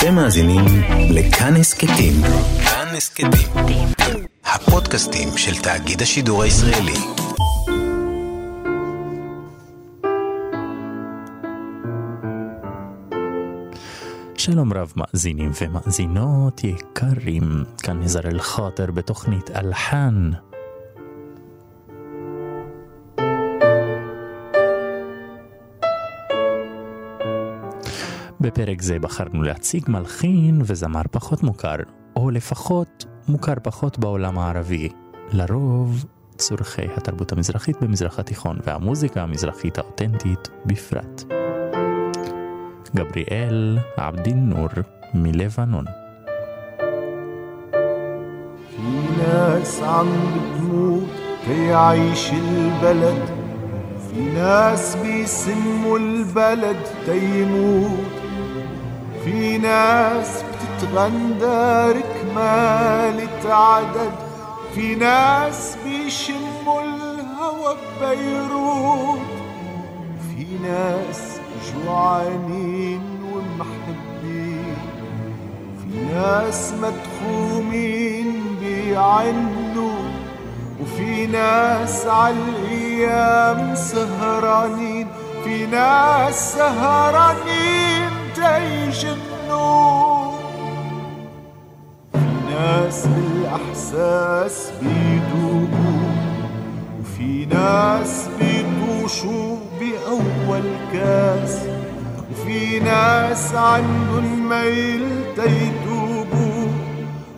אתם מאזינים לכאן הסכתים. כאן הסכתים. הפודקאסטים של תאגיד השידור הישראלי. שלום רב מאזינים ומאזינות יקרים, כאן נזר אל-חאטר בתוכנית אלחן. בפרק זה בחרנו להציג מלחין וזמר פחות מוכר, או לפחות מוכר פחות בעולם הערבי. לרוב צורכי התרבות המזרחית במזרח התיכון והמוזיקה המזרחית האותנטית בפרט. גבריאל עבדין נור מלבנון. في ناس في ناس بيسموا البلد تيموت في ناس بتتغندى ركمالة عدد في ناس بيشموا الهوى ببيروت في ناس جوعانين ومحبين في ناس مدخومين بيعنوا وفي ناس عالأيام سهرانين في ناس سهرانين. تيجنوا في ناس بالأحساس بيدوبوا وفي ناس بيطوشوا بأول كاس وفي ناس عندهم ميل تيدوبوا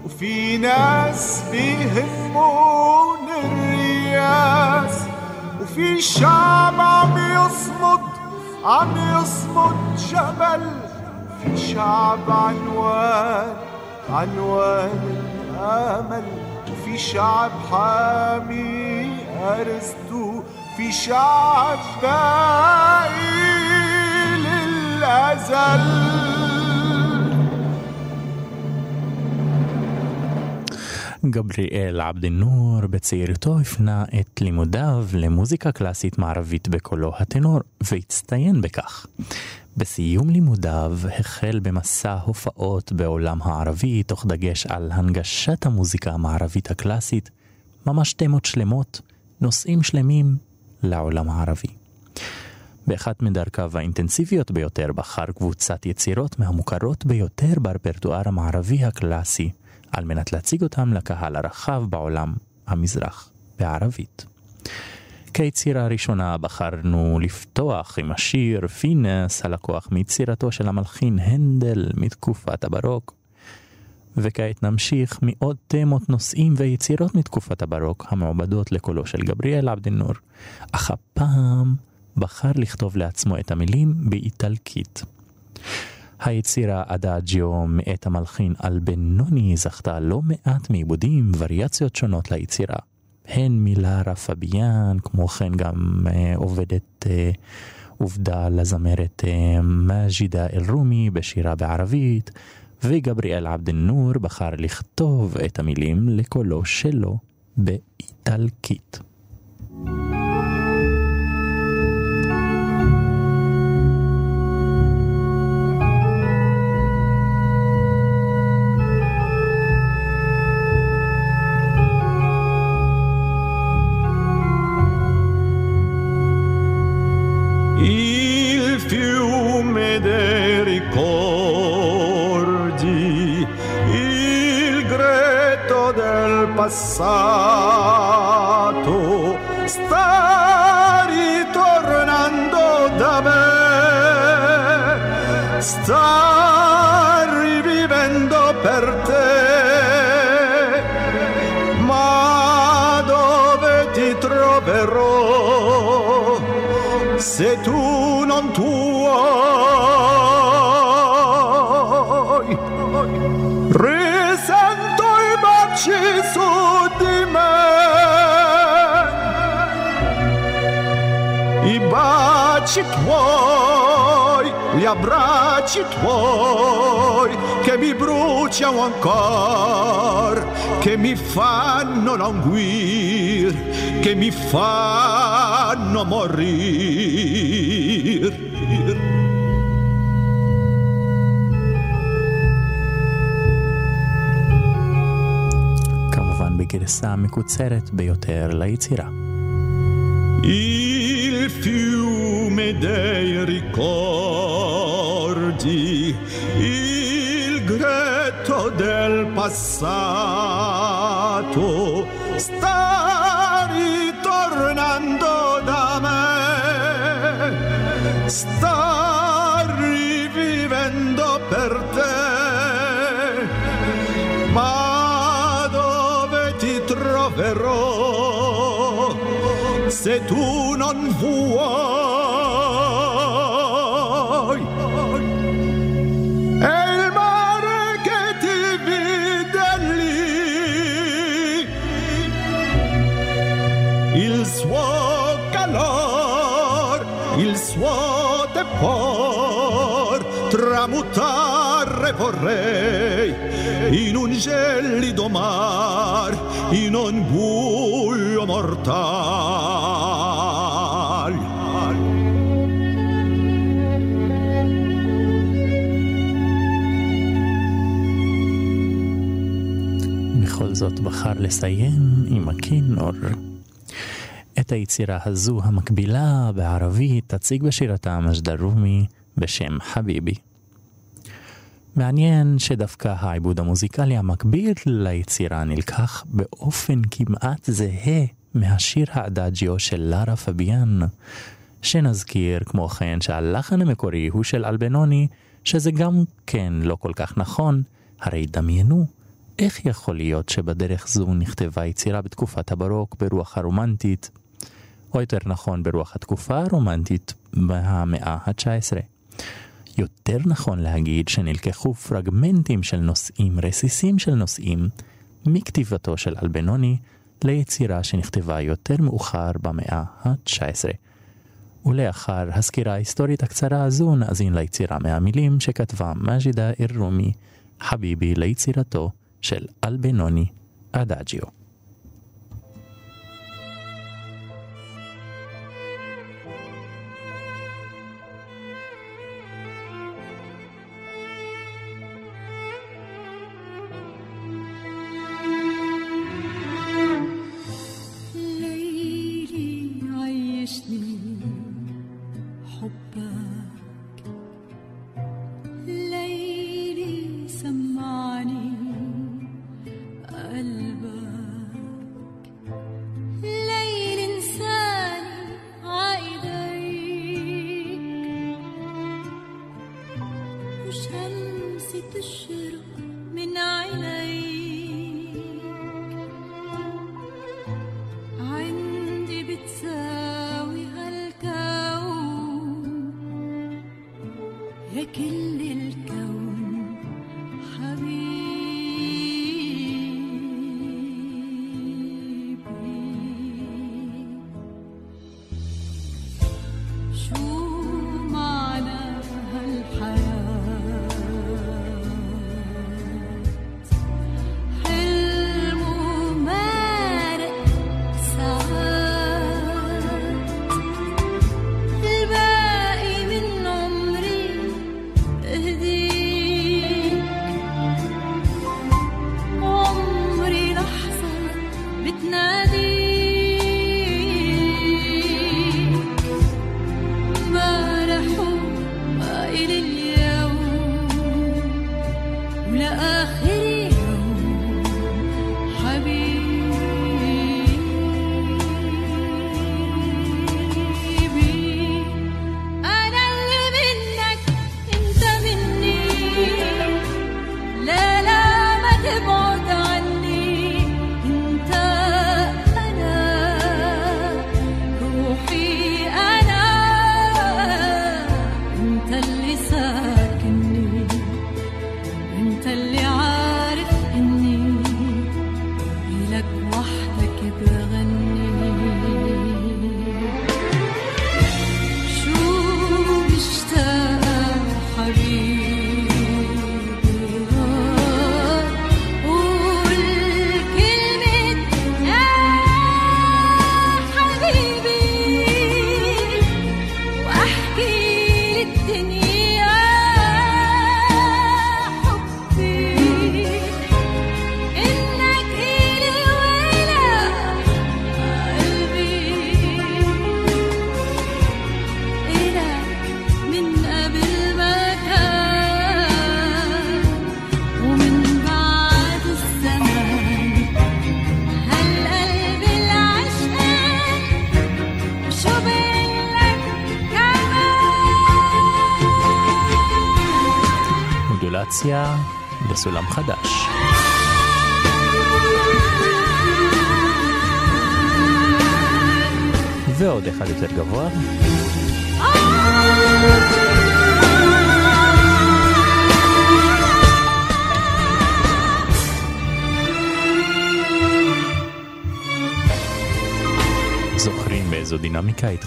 وفي ناس بيهمون الرياس وفي شعب عم يصمد عم يصمد جبل في شعب عنوان عنوان الأمل وفي شعب حامي أرسته في شعب باقي للأزل גבריאל עבד נור בצעירותו הפנה את לימודיו למוזיקה קלאסית מערבית בקולו הטנור והצטיין בכך. בסיום לימודיו החל במסע הופעות בעולם הערבי, תוך דגש על הנגשת המוזיקה המערבית הקלאסית, ממש תמות שלמות, נושאים שלמים לעולם הערבי. באחת מדרכיו האינטנסיביות ביותר בחר קבוצת יצירות מהמוכרות ביותר ברפרטואר המערבי הקלאסי, על מנת להציג אותם לקהל הרחב בעולם המזרח בערבית. כיצירה הראשונה בחרנו לפתוח עם השיר פינס, הלקוח מיצירתו של המלחין הנדל מתקופת הברוק. וכעת נמשיך מעוד תמות נושאים ויצירות מתקופת הברוק המעובדות לקולו של גבריאל עבדנור, אך הפעם בחר לכתוב לעצמו את המילים באיטלקית. היצירה אדאג'יו מאת המלחין אלבנוני זכתה לא מעט מעיבודים, וריאציות שונות ליצירה. הן מילארה פביאן, כמו כן גם אה, עובדת אה, עובדה לזמרת אה, מג'ידה אל-רומי בשירה בערבית, וגבריאל עבד נור בחר לכתוב את המילים לקולו שלו באיטלקית. Il coração. abbracci tuoi che mi bruciano ancora, che mi fanno languir, che mi fanno morir. morire. בגרסה המקוצרת ביותר ליצירה. Il fiume dei ricordi il gretto del passato sta ritornando da me, sta rivivendo per te. Ma dove ti troverò se tu non vuoi? Vorrei in un gelido mar, in un buio mortal. בכל זאת בחר לסיים עם הכינור. את היצירה הזו המקבילה בערבית תציג בשירתה מג'דה רומי בשם חביבי. מעניין שדווקא העיבוד המוזיקלי המקביל ליצירה נלקח באופן כמעט זהה מהשיר האדאג'יו של לארה פביאן, שנזכיר כמו כן שהלחן המקורי הוא של אלבנוני, שזה גם כן לא כל כך נכון, הרי דמיינו איך יכול להיות שבדרך זו נכתבה יצירה בתקופת הברוק ברוח הרומנטית, או יותר נכון ברוח התקופה הרומנטית במאה ה-19. יותר נכון להגיד שנלקחו פרגמנטים של נושאים, רסיסים של נושאים, מכתיבתו של אלבנוני ליצירה שנכתבה יותר מאוחר במאה ה-19. ולאחר הסקירה ההיסטורית הקצרה הזו נאזין ליצירה מהמילים שכתבה מג'ידה אל-רומי, חביבי ליצירתו של אלבנוני אדאג'יו. أنت اللي عارف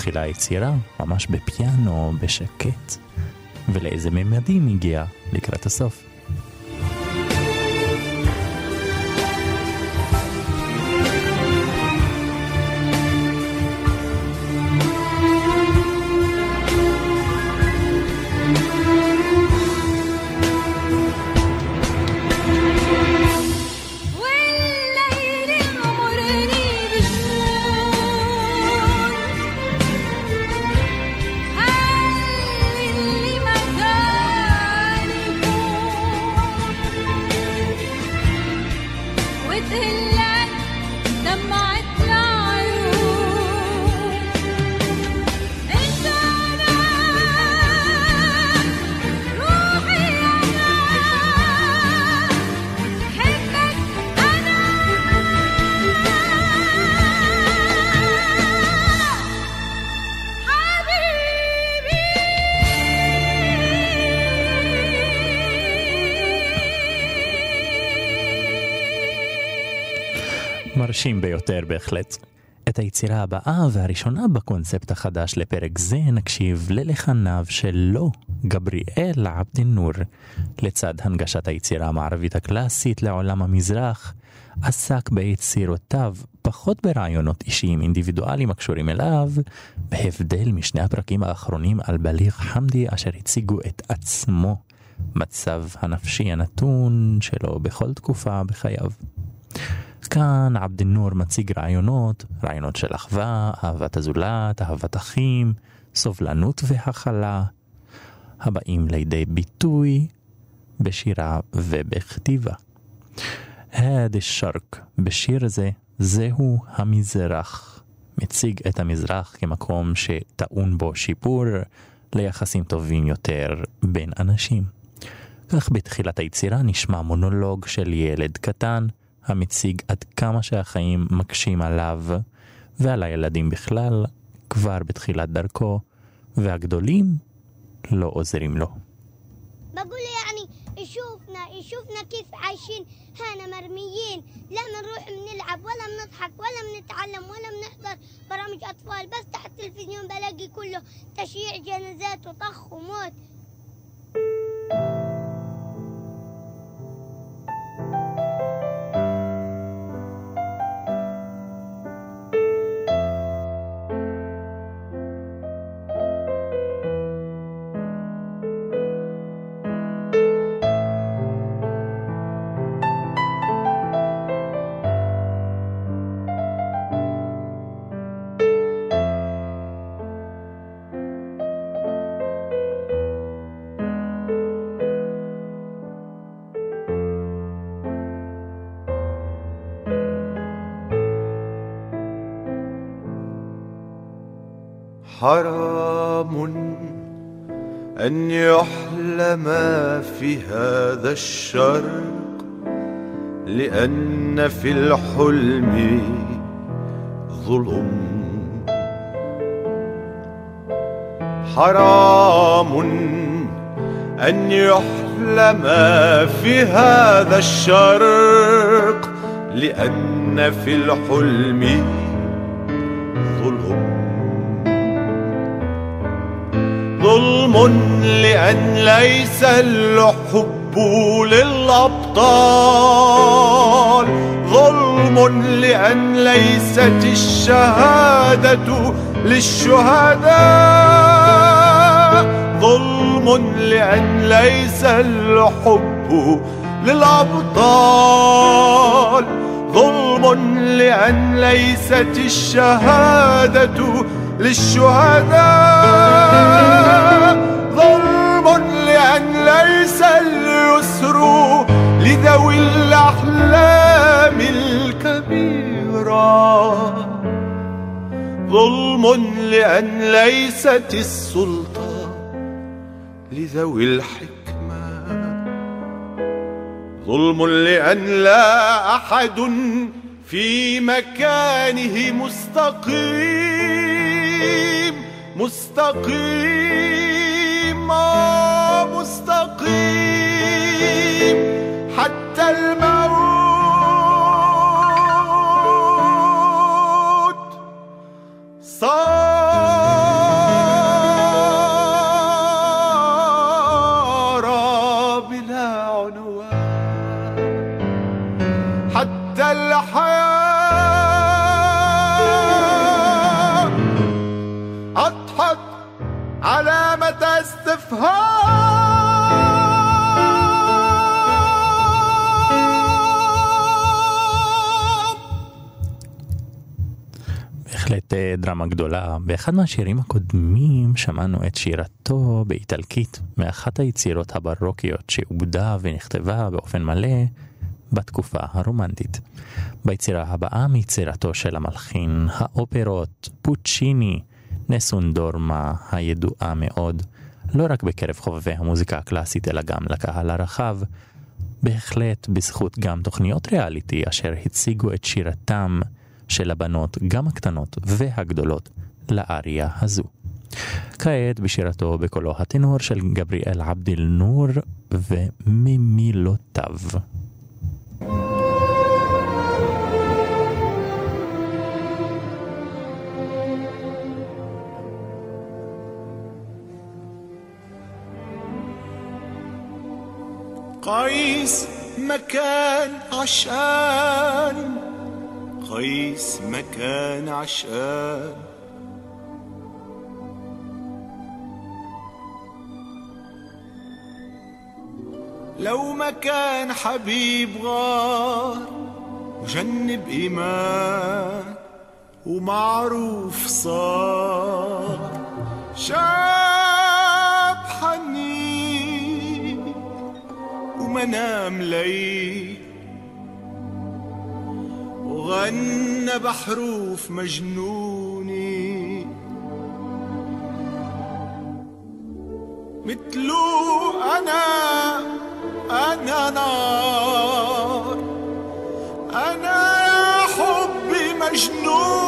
התחילה היצירה? ממש בפיאנו, בשקט. ולאיזה ממדים הגיע לקראת הסוף. ביותר בהחלט. את היצירה הבאה והראשונה בקונספט החדש לפרק זה נקשיב ללחניו של לא, גבריאל עבד נור. לצד הנגשת היצירה המערבית הקלאסית לעולם המזרח, עסק ביצירותיו פחות ברעיונות אישיים אינדיבידואליים הקשורים אליו, בהבדל משני הפרקים האחרונים על בליג חמדי אשר הציגו את עצמו, מצב הנפשי הנתון שלו בכל תקופה בחייו. כאן עבד נור מציג רעיונות, רעיונות של אחווה, אהבת הזולת, אהבת אחים, סובלנות והכלה, הבאים לידי ביטוי בשירה ובכתיבה. הד שרק בשיר הזה, זהו המזרח. מציג את המזרח כמקום שטעון בו שיפור ליחסים טובים יותר בין אנשים. כך בתחילת היצירה נשמע מונולוג של ילד קטן, המציג עד כמה שהחיים מקשים עליו ועל הילדים בכלל כבר בתחילת דרכו, והגדולים לא עוזרים לו. شوفنا يشوفنا كيف عايشين هانا مرميين لا بنروح بنلعب ولا بنضحك ولا بنتعلم ولا بنحضر برامج اطفال بس تحت التلفزيون بلاقي كله تشييع جنازات وطخ وموت حرام أن يحلم في هذا الشرق لأن في الحلم ظلم. حرام أن يحلم في هذا الشرق لأن في الحلم ظلم لأن ليس الحب للأبطال. ظلم لأن ليست الشهادة للشهداء. ظلم لأن ليس الحب للأبطال. ظلم لأن ليست الشهادة للشهداء. ظلم لأن ليست السلطة لذوي الحكمة. ظلم لأن لا أحد في مكانه مستقيم. مستقيم آه، مستقيم. حتى الموت صار بلا عنوان حتى الحياة أضحت علامة استفهام. בהחלט אה, דרמה גדולה. באחד מהשירים הקודמים שמענו את שירתו באיטלקית מאחת היצירות הברוקיות שעובדה ונכתבה באופן מלא בתקופה הרומנטית. ביצירה הבאה מיצירתו של המלחין האופרות פוצ'יני, נסון דורמה הידועה מאוד, לא רק בקרב חובבי המוזיקה הקלאסית אלא גם לקהל הרחב, בהחלט בזכות גם תוכניות ריאליטי אשר הציגו את שירתם של הבנות, גם הקטנות והגדולות, לאריה הזו. כעת בשירתו בקולו הטנור של גבריאל עבדיל נור וממילותיו. قيس مكان عشان قيس مكان عشان لو مكان حبيب غار وجنب إيمان ومعروف صار. شاب حنين ومنام ليل وغنى بحروف مجنوني مثلو أنا أنا نار أنا يا حبي مجنون.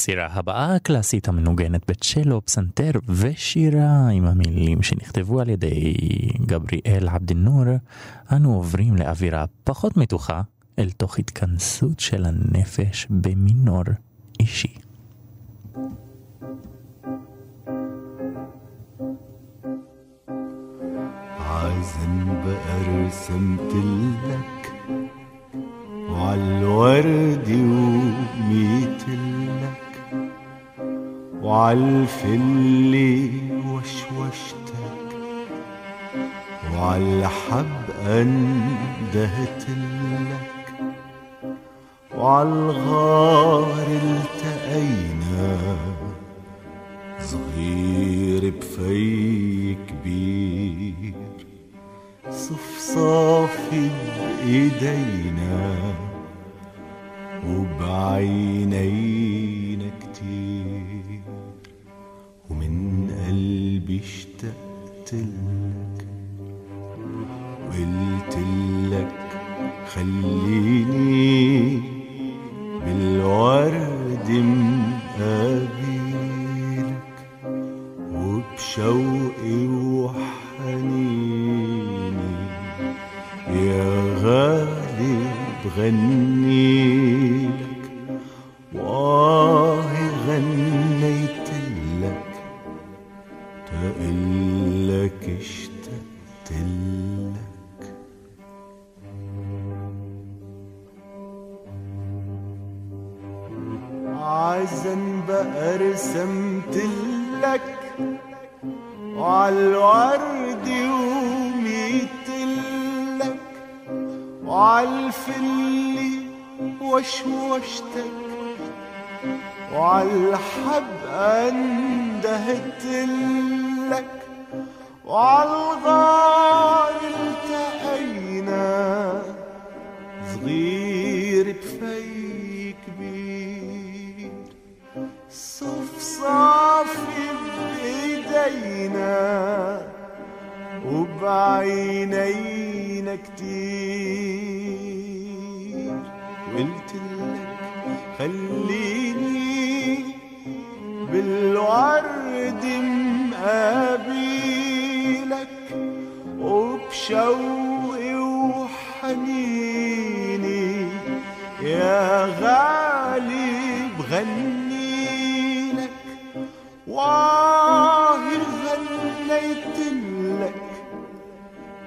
היצירה הבאה הקלאסית המנוגנת בצ'לו, פסנתר ושירה עם המילים שנכתבו על ידי גבריאל עבדנור, אנו עוברים לאווירה פחות מתוחה אל תוך התכנסות של הנפש במינור אישי. عايزين بقى رسمتلك وعالورد وعالفل وشوشتك وعالحب اندهت لك وعالغار التقينا صغير بفي كبير صفصافي بإيدينا وبعينينا اشتقت لك وقلت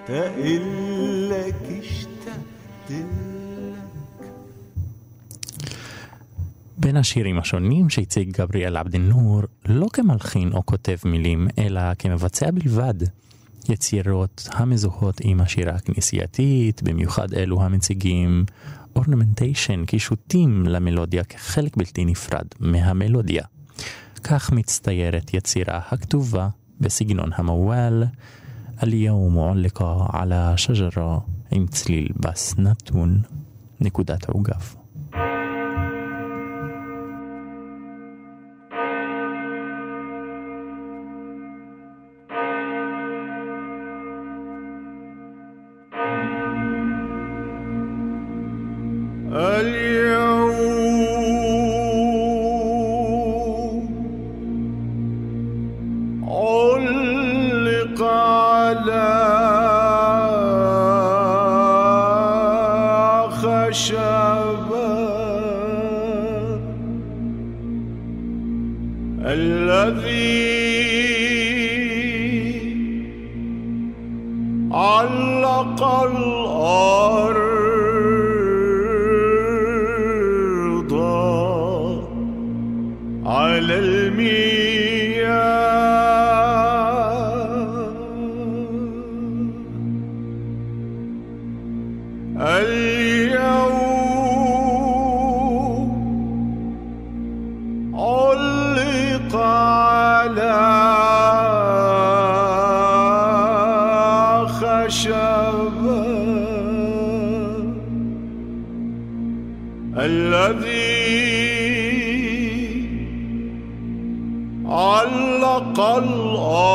تقلك اشتقتلك בין השירים השונים שהציג גבריאל עבד נור, לא כמלחין או כותב מילים, אלא כמבצע בלבד. יצירות המזוהות עם השירה הכנסייתית, במיוחד אלו המציגים אורנמנטיישן, קישוטים למלודיה כחלק בלתי נפרד מהמלודיה. כך מצטיירת יצירה הכתובה בסגנון המוואל, اليوم علق على شجرة مثل نبتون نيكودات عقاف الأرض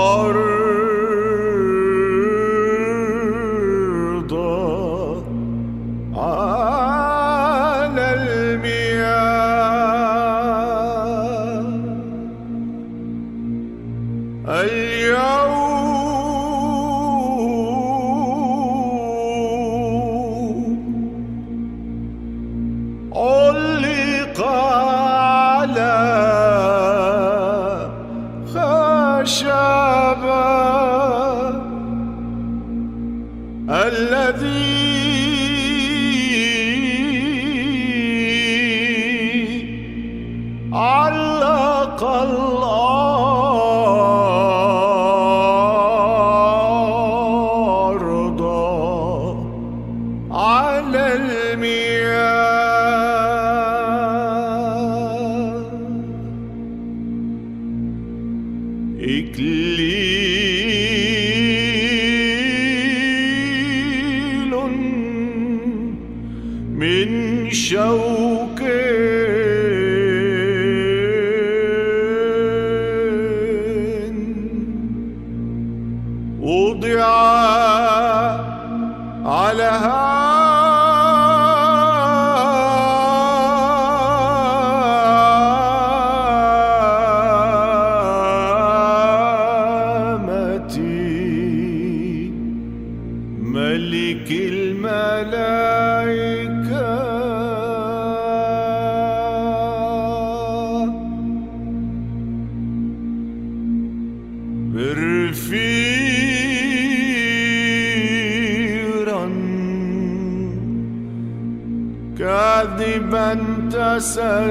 كاذبا تسربلا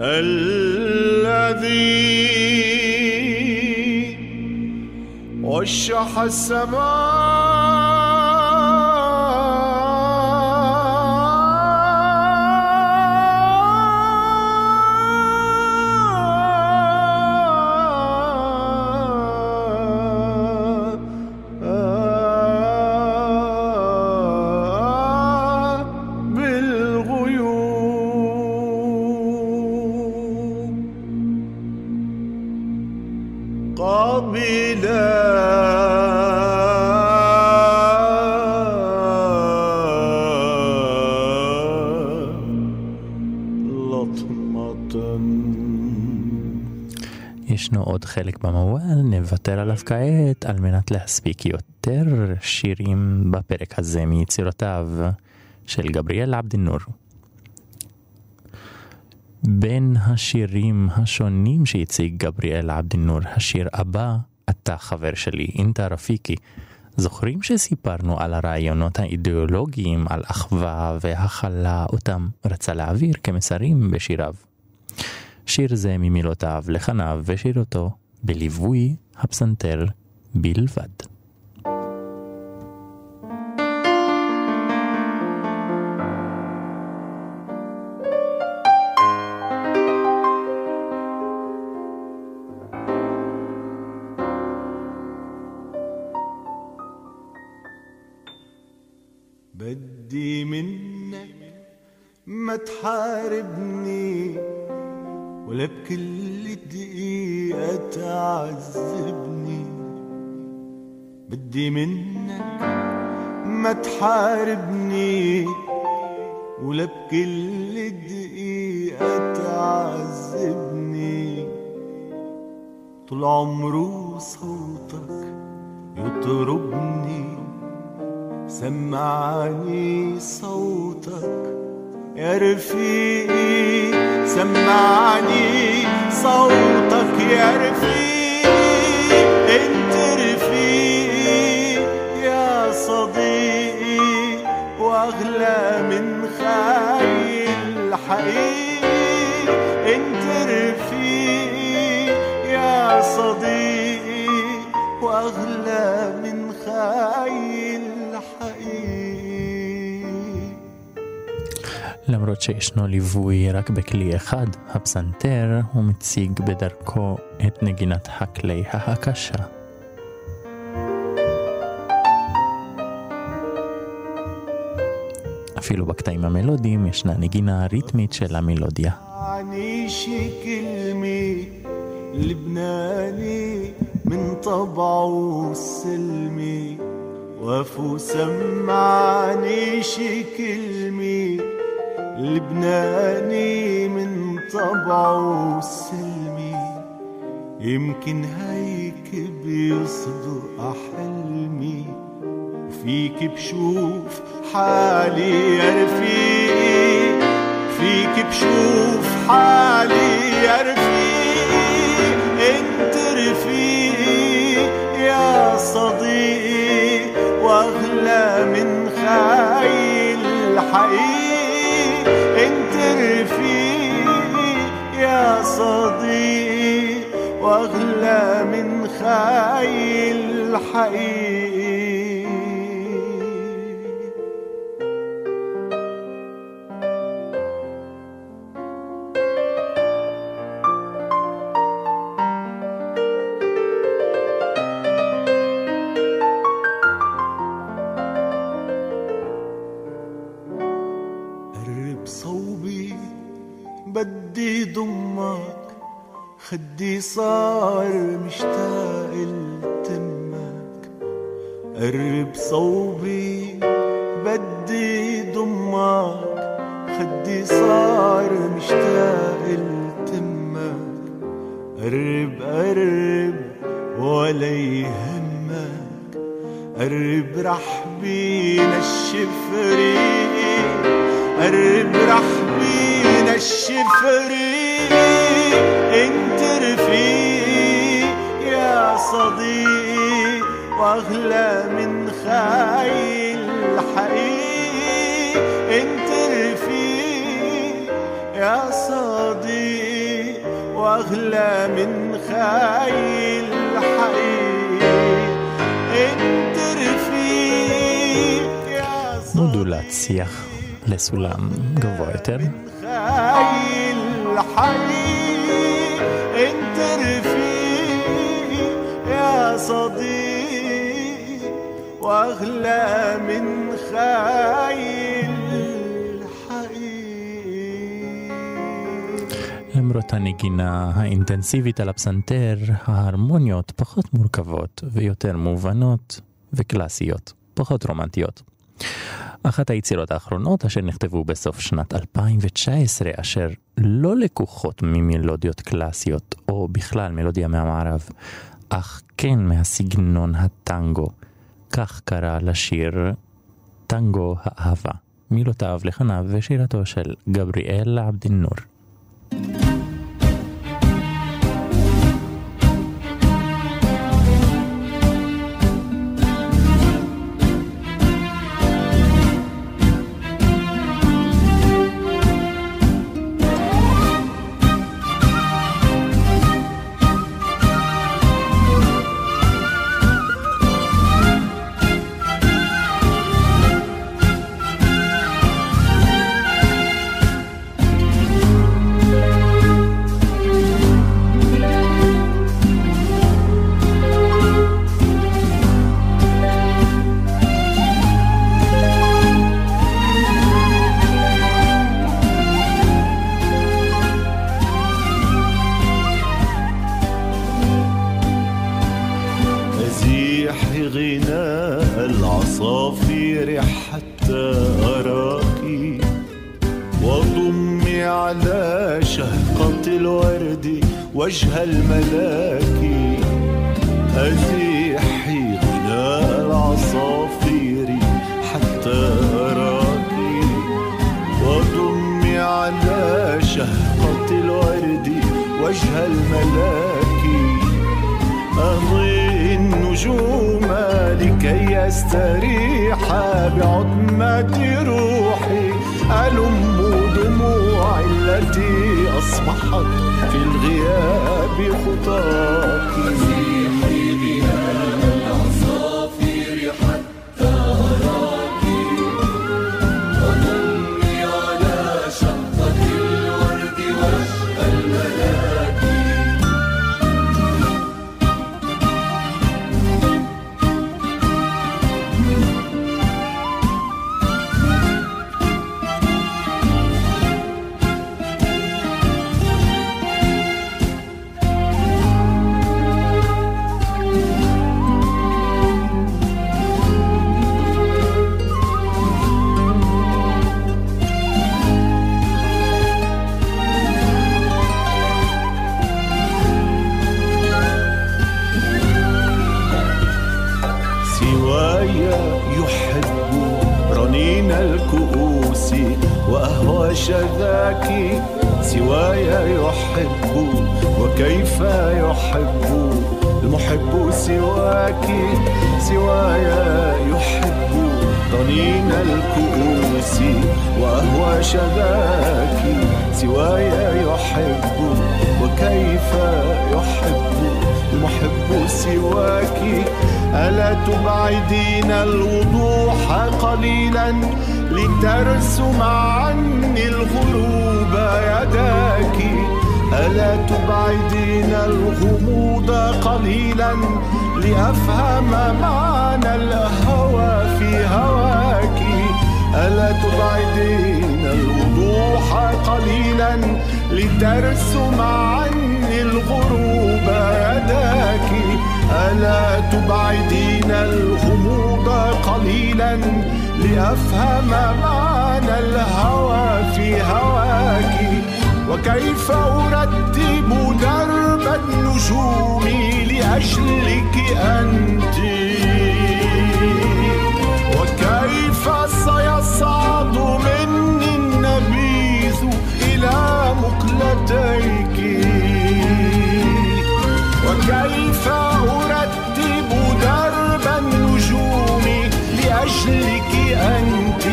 الذي وشح السماء חלק במוואל, נוותר עליו כעת על מנת להספיק יותר שירים בפרק הזה מיצירותיו של גבריאל עבדינור. בין השירים השונים שהציג גבריאל עבדינור, השיר הבא, אתה חבר שלי, אינטה רפיקי, זוכרים שסיפרנו על הרעיונות האידיאולוגיים, על אחווה והכלה אותם רצה להעביר כמסרים בשיריו. שיר זה ממילותיו לחניו ושיר בליווי הפסנתר בלבד. بدي منك ما تحاربني ولا بكل دقيقة تعذبني. بدي منك ما تحاربني. ولا بكل دقيقة تعذبني. طول عمره صوتك يطربني. سمعني صوتك. يا رفيقي سمعني صوتك يا رفيقي انت رفيقي يا صديقي وأغلى من خيل حقيقي למרות שישנו ליווי רק בכלי אחד, הפסנתר, הוא מציג בדרכו את נגינת הכלי ההקשה. אפילו בקטעים המלודיים ישנה נגינה ריתמית של המלודיה. لبناني من طبعه لبناني من طبعه السلمي يمكن هيك بيصدق حلمي وفيك بشوف حالي يا رفيقي فيك بشوف حالي يا رفيقي انت رفيقي يا صديقي وأغلى من خيل حقيقي صديقي وأغلى من خيل حقيقي soul. שיח לסולם גבוה יותר. למרות הנגינה האינטנסיבית על הפסנתר, ההרמוניות פחות מורכבות ויותר מובנות וקלאסיות, פחות רומנטיות. אחת היצירות האחרונות אשר נכתבו בסוף שנת 2019, אשר לא לקוחות ממלודיות קלאסיות, או בכלל מלודיה מהמערב, אך כן מהסגנון הטנגו. כך קרא לשיר טנגו האהבה, מילותיו לחניו ושירתו של גבריאל עבדינור. thank you يستريح بعتمة روحي ألم دموعي التي أصبحت في الغياب خطاك سواي لأفهم معنى الهوى في هواك. وكيف أرتب درب النجوم لأجلك أنت؟ وكيف سيصعد مني النبيذ إلى مقلتيك؟ وكيف لأجلك أنت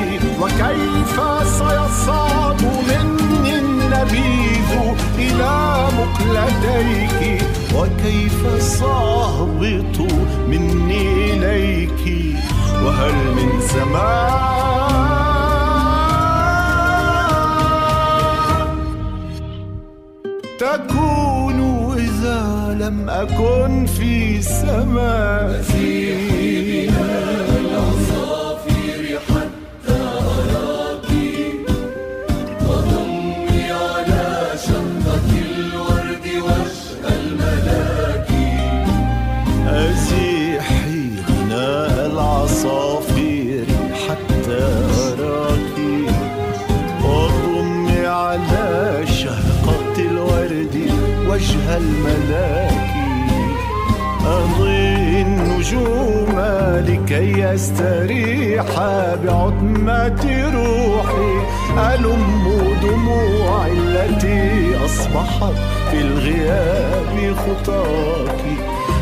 وكيف سيصعد مني النبيذ إلى مقلتيك وكيف سأهبط مني إليك؟ وهل من زمان تكون إذا لم أكن في السماء لكي يستريح بعتمة روحي ألم دموعي التي أصبحت في الغياب خطاك.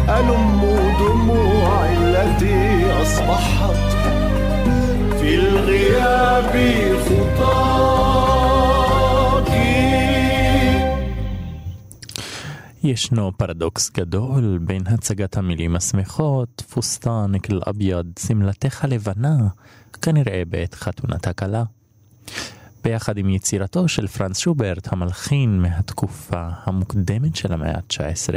ألم دموعي التي أصبحت في الغياب خطاك. ישנו פרדוקס גדול בין הצגת המילים השמחות, פוסטנק אביד, שמלתך לבנה, כנראה בעת חתונת הכלה. ביחד עם יצירתו של פרנס שוברט, המלחין מהתקופה המוקדמת של המאה ה-19,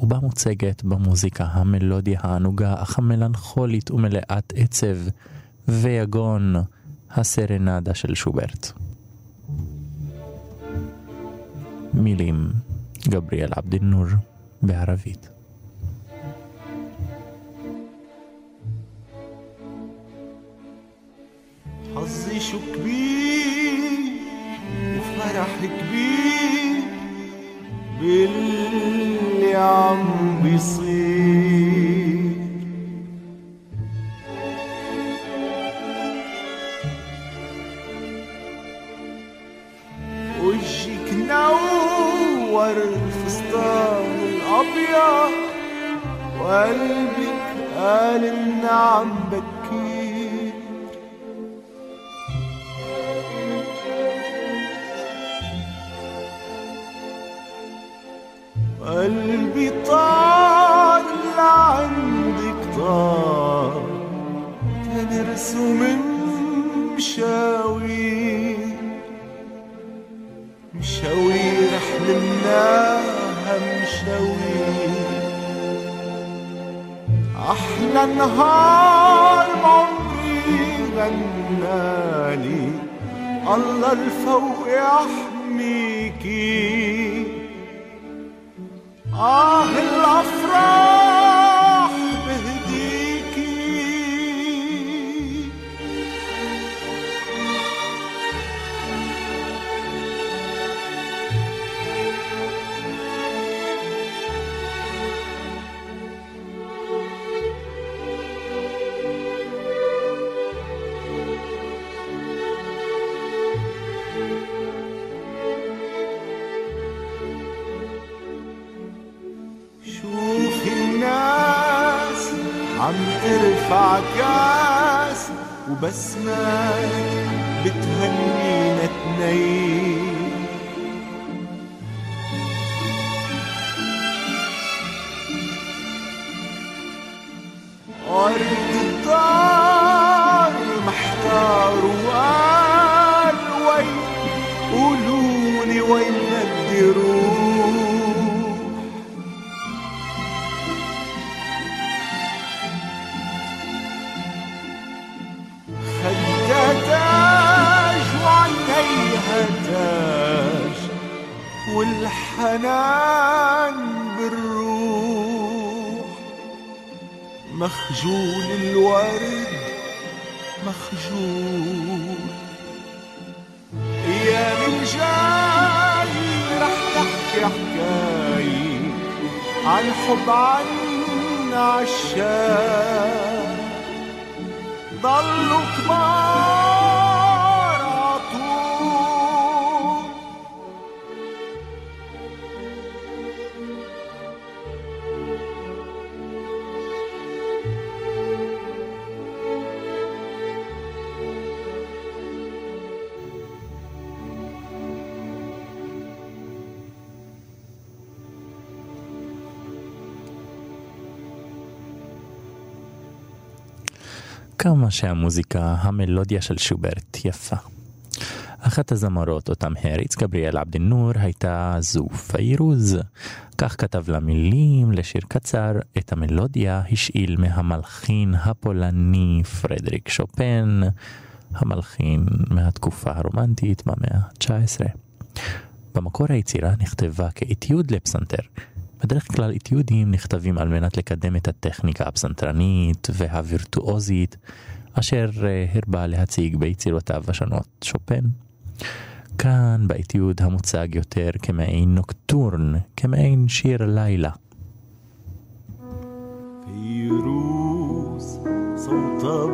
ובה מוצגת במוזיקה המלודיה הענוגה אך המלנכולית ומלאת עצב ויגון הסרנדה של שוברט. מילים جبريل عبد النور بعرافيت حظي شو كبير وفرح كبير باللي عم بيصير. نور الفستان الأبيض وقلبك قال إن عم بكير. قلبي طار لعندك طار تنرسم مشاوير مشاوير حلمناها مشاوير أحلى نهار بعمري غنالي الله الفوق يحميكي آه الأفراح כמה שהמוזיקה, המלודיה של שוברט יפה. אחת הזמרות אותם הריץ גבריאל עבד נור הייתה זו פיירוז. כך כתב לה מילים לשיר קצר, את המלודיה השאיל מהמלחין הפולני פרדריק שופן, המלחין מהתקופה הרומנטית במאה ה-19. במקור היצירה נכתבה כאתיוד לפסנתר. בדרך כלל אתיודים נכתבים על מנת לקדם את הטכניקה הפסנתרנית והווירטואוזית אשר אה, הרבה להציג ביצירותיו השונות שופן. כאן באתיוד המוצג יותר כמעין נוקטורן, כמעין שיר לילה. فيروز صوتها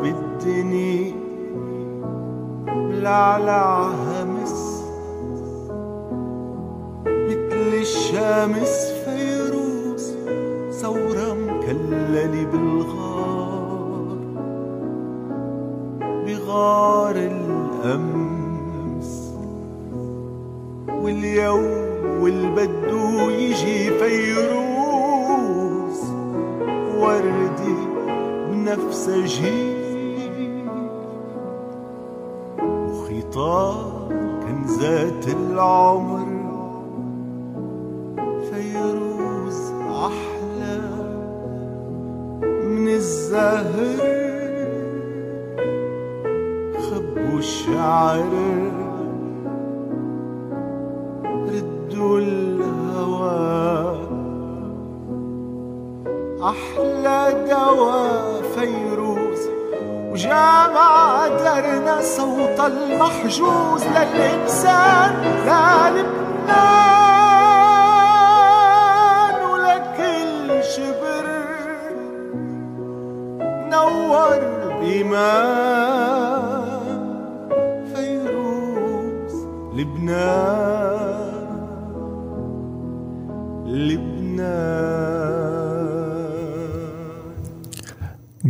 الشمس ثورة مكللة بالغار بغار الأمس واليوم والبدو يجي فيروز وردي بنفسجي وخطاب كنزات العمر فيروز الزهر خبوا الشعر ردوا الهوى. أحلى دوا فيروز وجامع درنا صوت المحجوز للإنسان. لا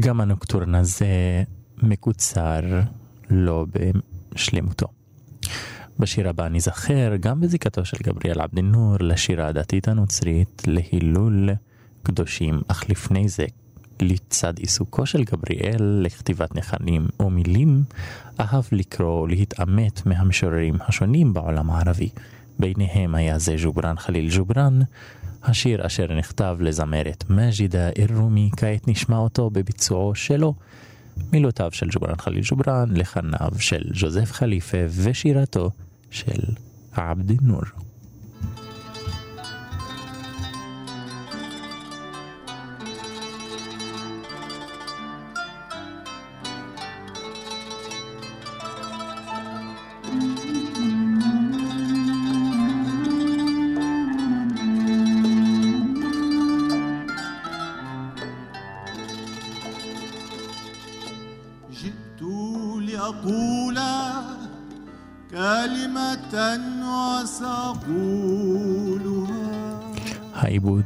גם הנוקטורן הזה מקוצר לא בשלמותו. בשיר הבא ניזכר גם בזיקתו של גבריאל עבד נור לשירה הדתית הנוצרית להילול קדושים, אך לפני זה לצד עיסוקו של גבריאל לכתיבת נחלים או מילים, אהב לקרוא ולהתעמת מהמשוררים השונים בעולם הערבי. ביניהם היה זה ג'ובראן חליל ג'ובראן, השיר אשר נכתב לזמרת מג'ידה אל-רומי, כעת נשמע אותו בביצועו שלו. מילותיו של ג'ובראן חליל ג'ובראן, לחניו של ג'וזף חליפה ושירתו של עבד נור.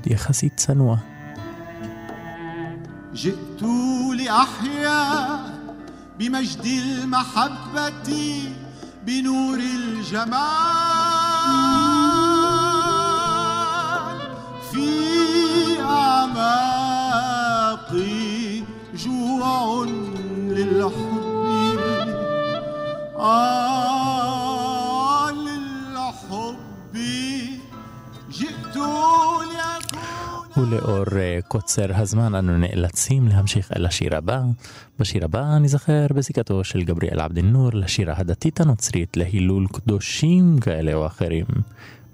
يا خسيت سنوة. جئت لأحيا بمجد المحبة بنور الجمال. עוצר הזמן, אנו נאלצים להמשיך אל השיר הבא. בשיר הבא ניזכר בזיקתו של גבריאל עבד אל-נור לשירה הדתית הנוצרית להילול קדושים כאלה או אחרים.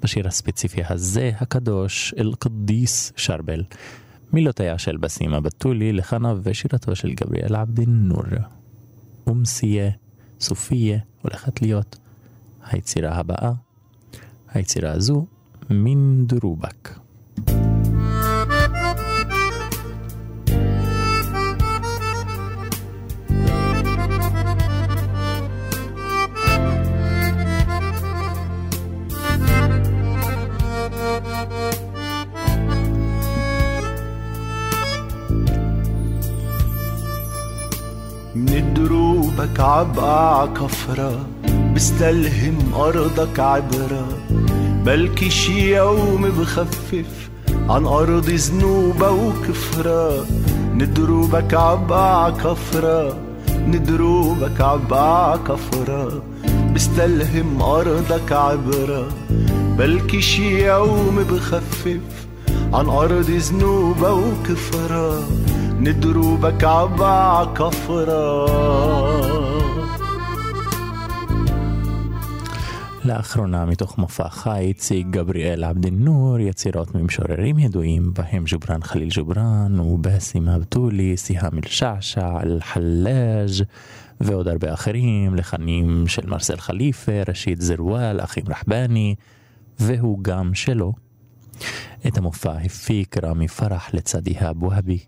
בשיר הספציפי הזה, הקדוש אל-קדיס שרבל. מילותיה של בסימה בתולי, לחנה ושירתו של גבריאל עבד אל-נור. אומסיה, סופיה, הולכת להיות היצירה הבאה. היצירה הזו, מן דרובק. من دروبك عبقع كفرة بستلهم أرضك عبرة. بلكي شي يوم بخفف عن أرض ذنوبة وكفرة. ندروبك عبقع كفرة ندروبك عبقع كفرة. بستلهم أرضك عبرة. بلكي شي يوم بخفف عن أرض ذنوبة وكفرة. ندروبك عبع كفرة. לאחרונה מתוך מופע חי הציג גבריאל עבד אל-נור יצירות ממשוררים ידועים בהם ג'ובראן חליל ג'ובראן ובאסים אבטולי, סיהאם אל-שעשע, אל-חלאג' ועוד הרבה אחרים, לחנים של מרסל חליפה, רשיד זרוואל, אחים רחבני, והוא גם שלו. את המופע הפיק רמי פרח לצד איהאב והבי.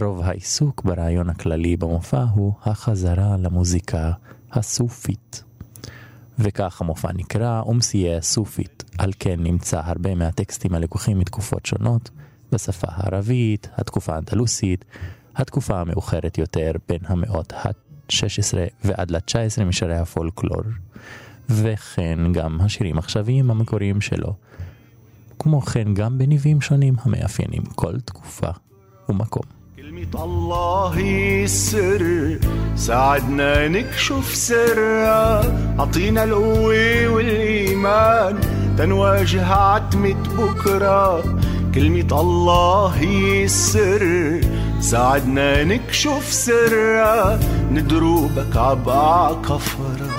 רוב העיסוק ברעיון הכללי במופע הוא החזרה למוזיקה הסופית. וכך המופע נקרא אומסייה סופית, על כן נמצא הרבה מהטקסטים הלקוחים מתקופות שונות, בשפה הערבית, התקופה האנדלוסית, התקופה המאוחרת יותר בין המאות ה-16 ועד ל-19 משירי הפולקלור, וכן גם השירים העכשוויים המקוריים שלו. כמו כן גם בניבים שונים המאפיינים כל תקופה ומקום. كلمة الله السر. ساعدنا نكشف سرها. عطينا القوة والإيمان. تنواجه عتمة بكرة. كلمة الله هي السر. ساعدنا نكشف سرها. ندروبك عبقع كفرة.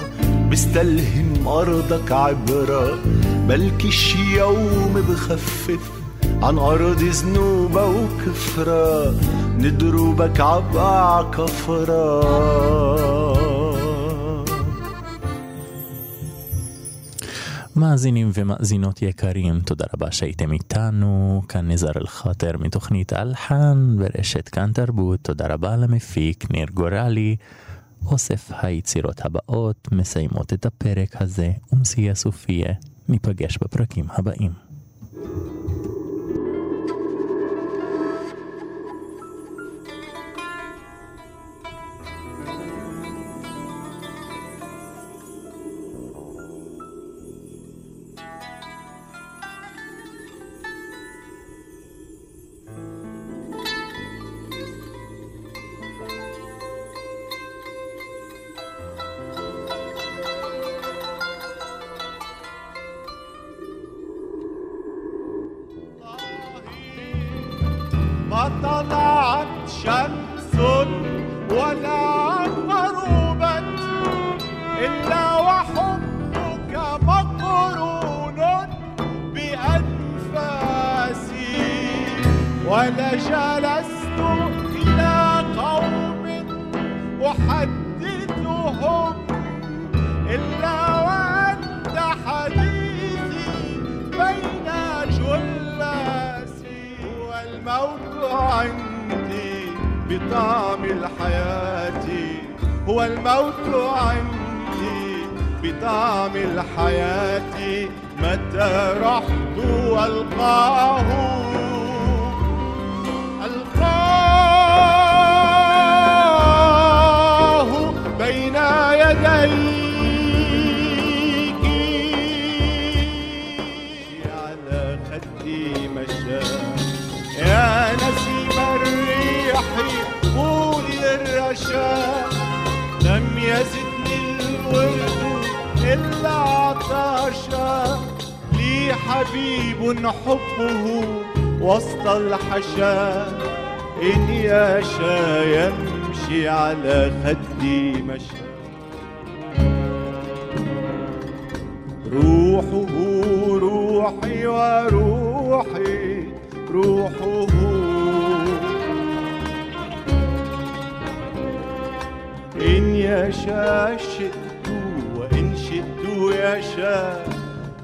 بستلهم أرضك عبرة. بلكي شي يوم بخفف عن عرض ذنوبه وكفرة ندروبك عبقع كفرة מאזינים ומאזינות יקרים, תודה רבה שהייתם איתנו, כאן נזר אל-חאטר מתוכנית אלחן ברשת כאן תרבות, תודה רבה למפיק ניר גורלי. אוסף היצירות הבאות מסיימות את הפרק הזה, ומסיה סופיה, ניפגש בפרקים הבאים.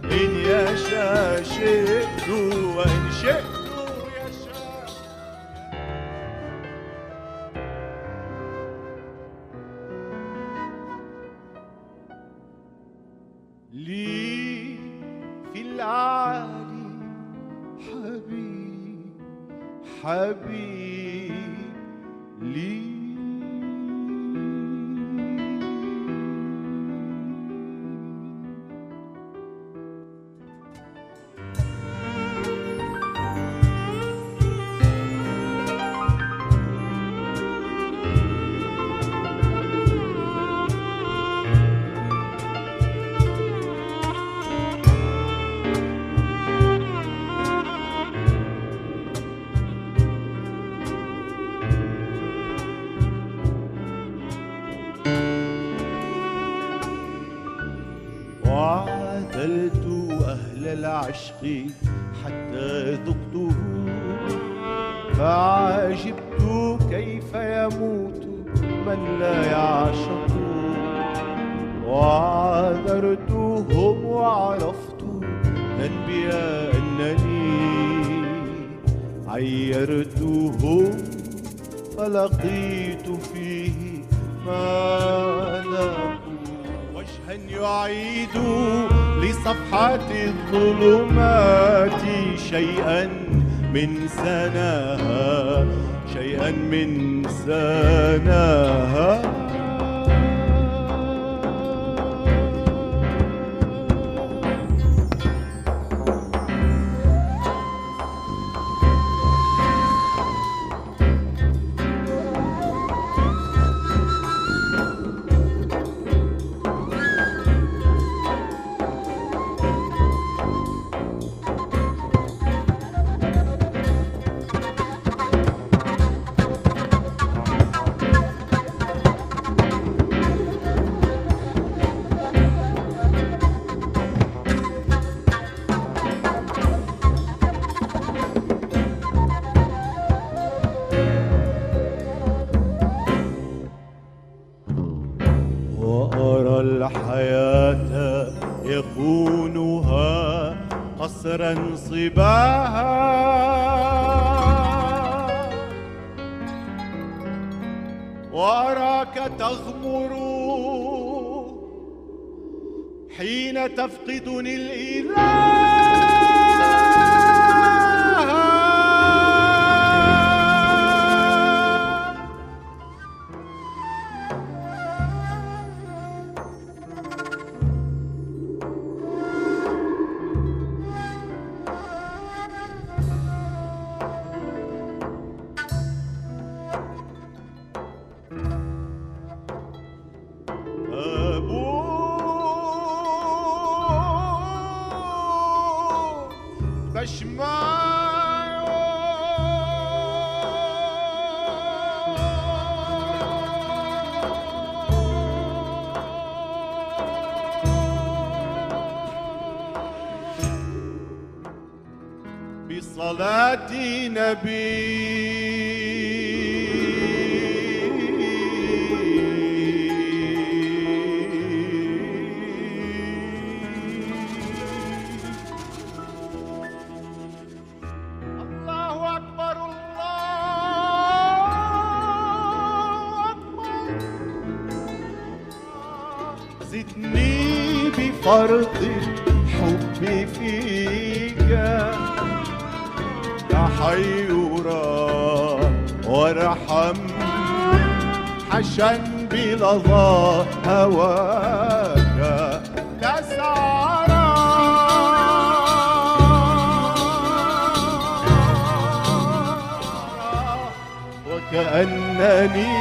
ile in dur. أرض حبي فيك. يا حيورا وارحم. حشن بلظى هواك. تسعر وكأنني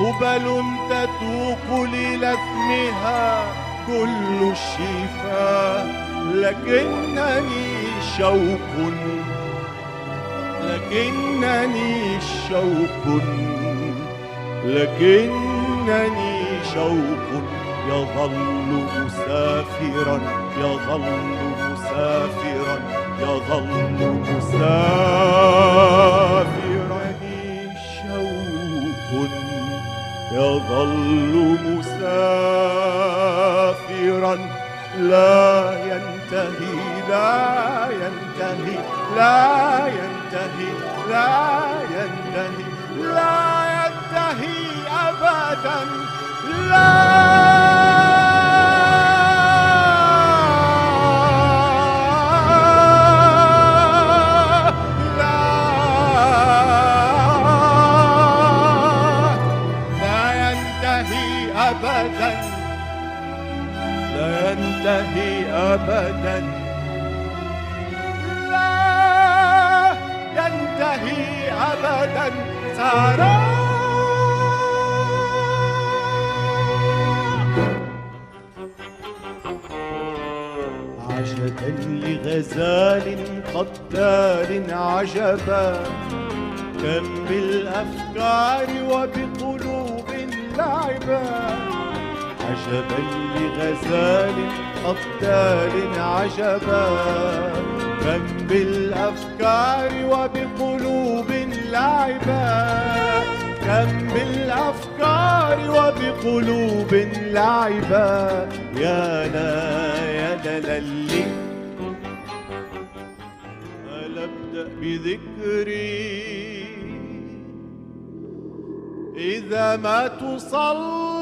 قبل تتوق للثمها. كل الشفاء لكنني شوق. لكنني شوق. لكنني شوق. يظل مسافرا يظل مسافرا يظل مسافرا. شوق. يظل مسافرا. لا ينتهي لا ينتهي لا ينتهي لا ينتهي لا ينتهي أبدا. لا أبدا. لا ينتهي أبدا. سارة. عجبا لغزال قتال عجبا. كم بالأفكار وبقلوب لعبا. عجبا لغزال قتال عجبا كم بالأفكار وبقلوب لعبا كم بالأفكار وبقلوب لعبا يا لا يا دللي ألا أبدأ بذكري إذا ما تصلي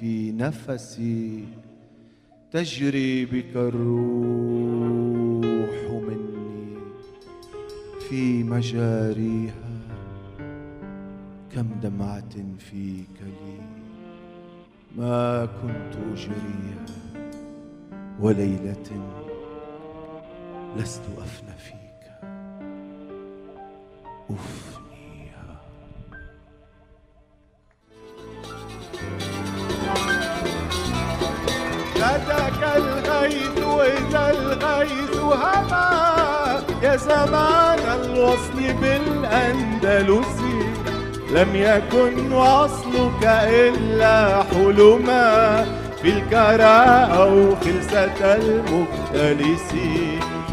في نفسي تجري بك الروح مني في مجاريها كم دمعة فيك لي ما كنت أجريها وليلة لست أفنى فيك. أفنيها لم يكن وصلك إلا حلما في الكرى أو خلسة المختلس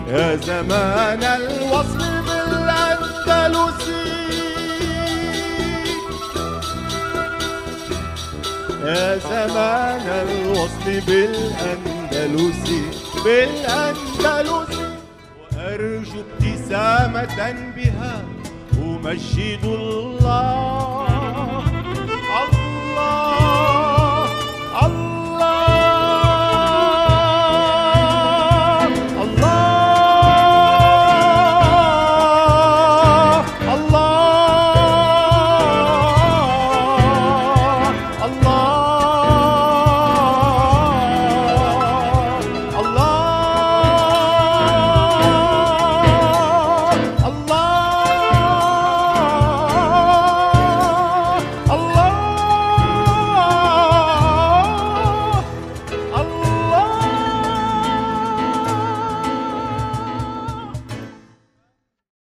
يا زمان الوصل بالأندلسي يا زمان الوصل بالأندلسي بالأندلسي وأرجو ابتسامة بها. imagino lá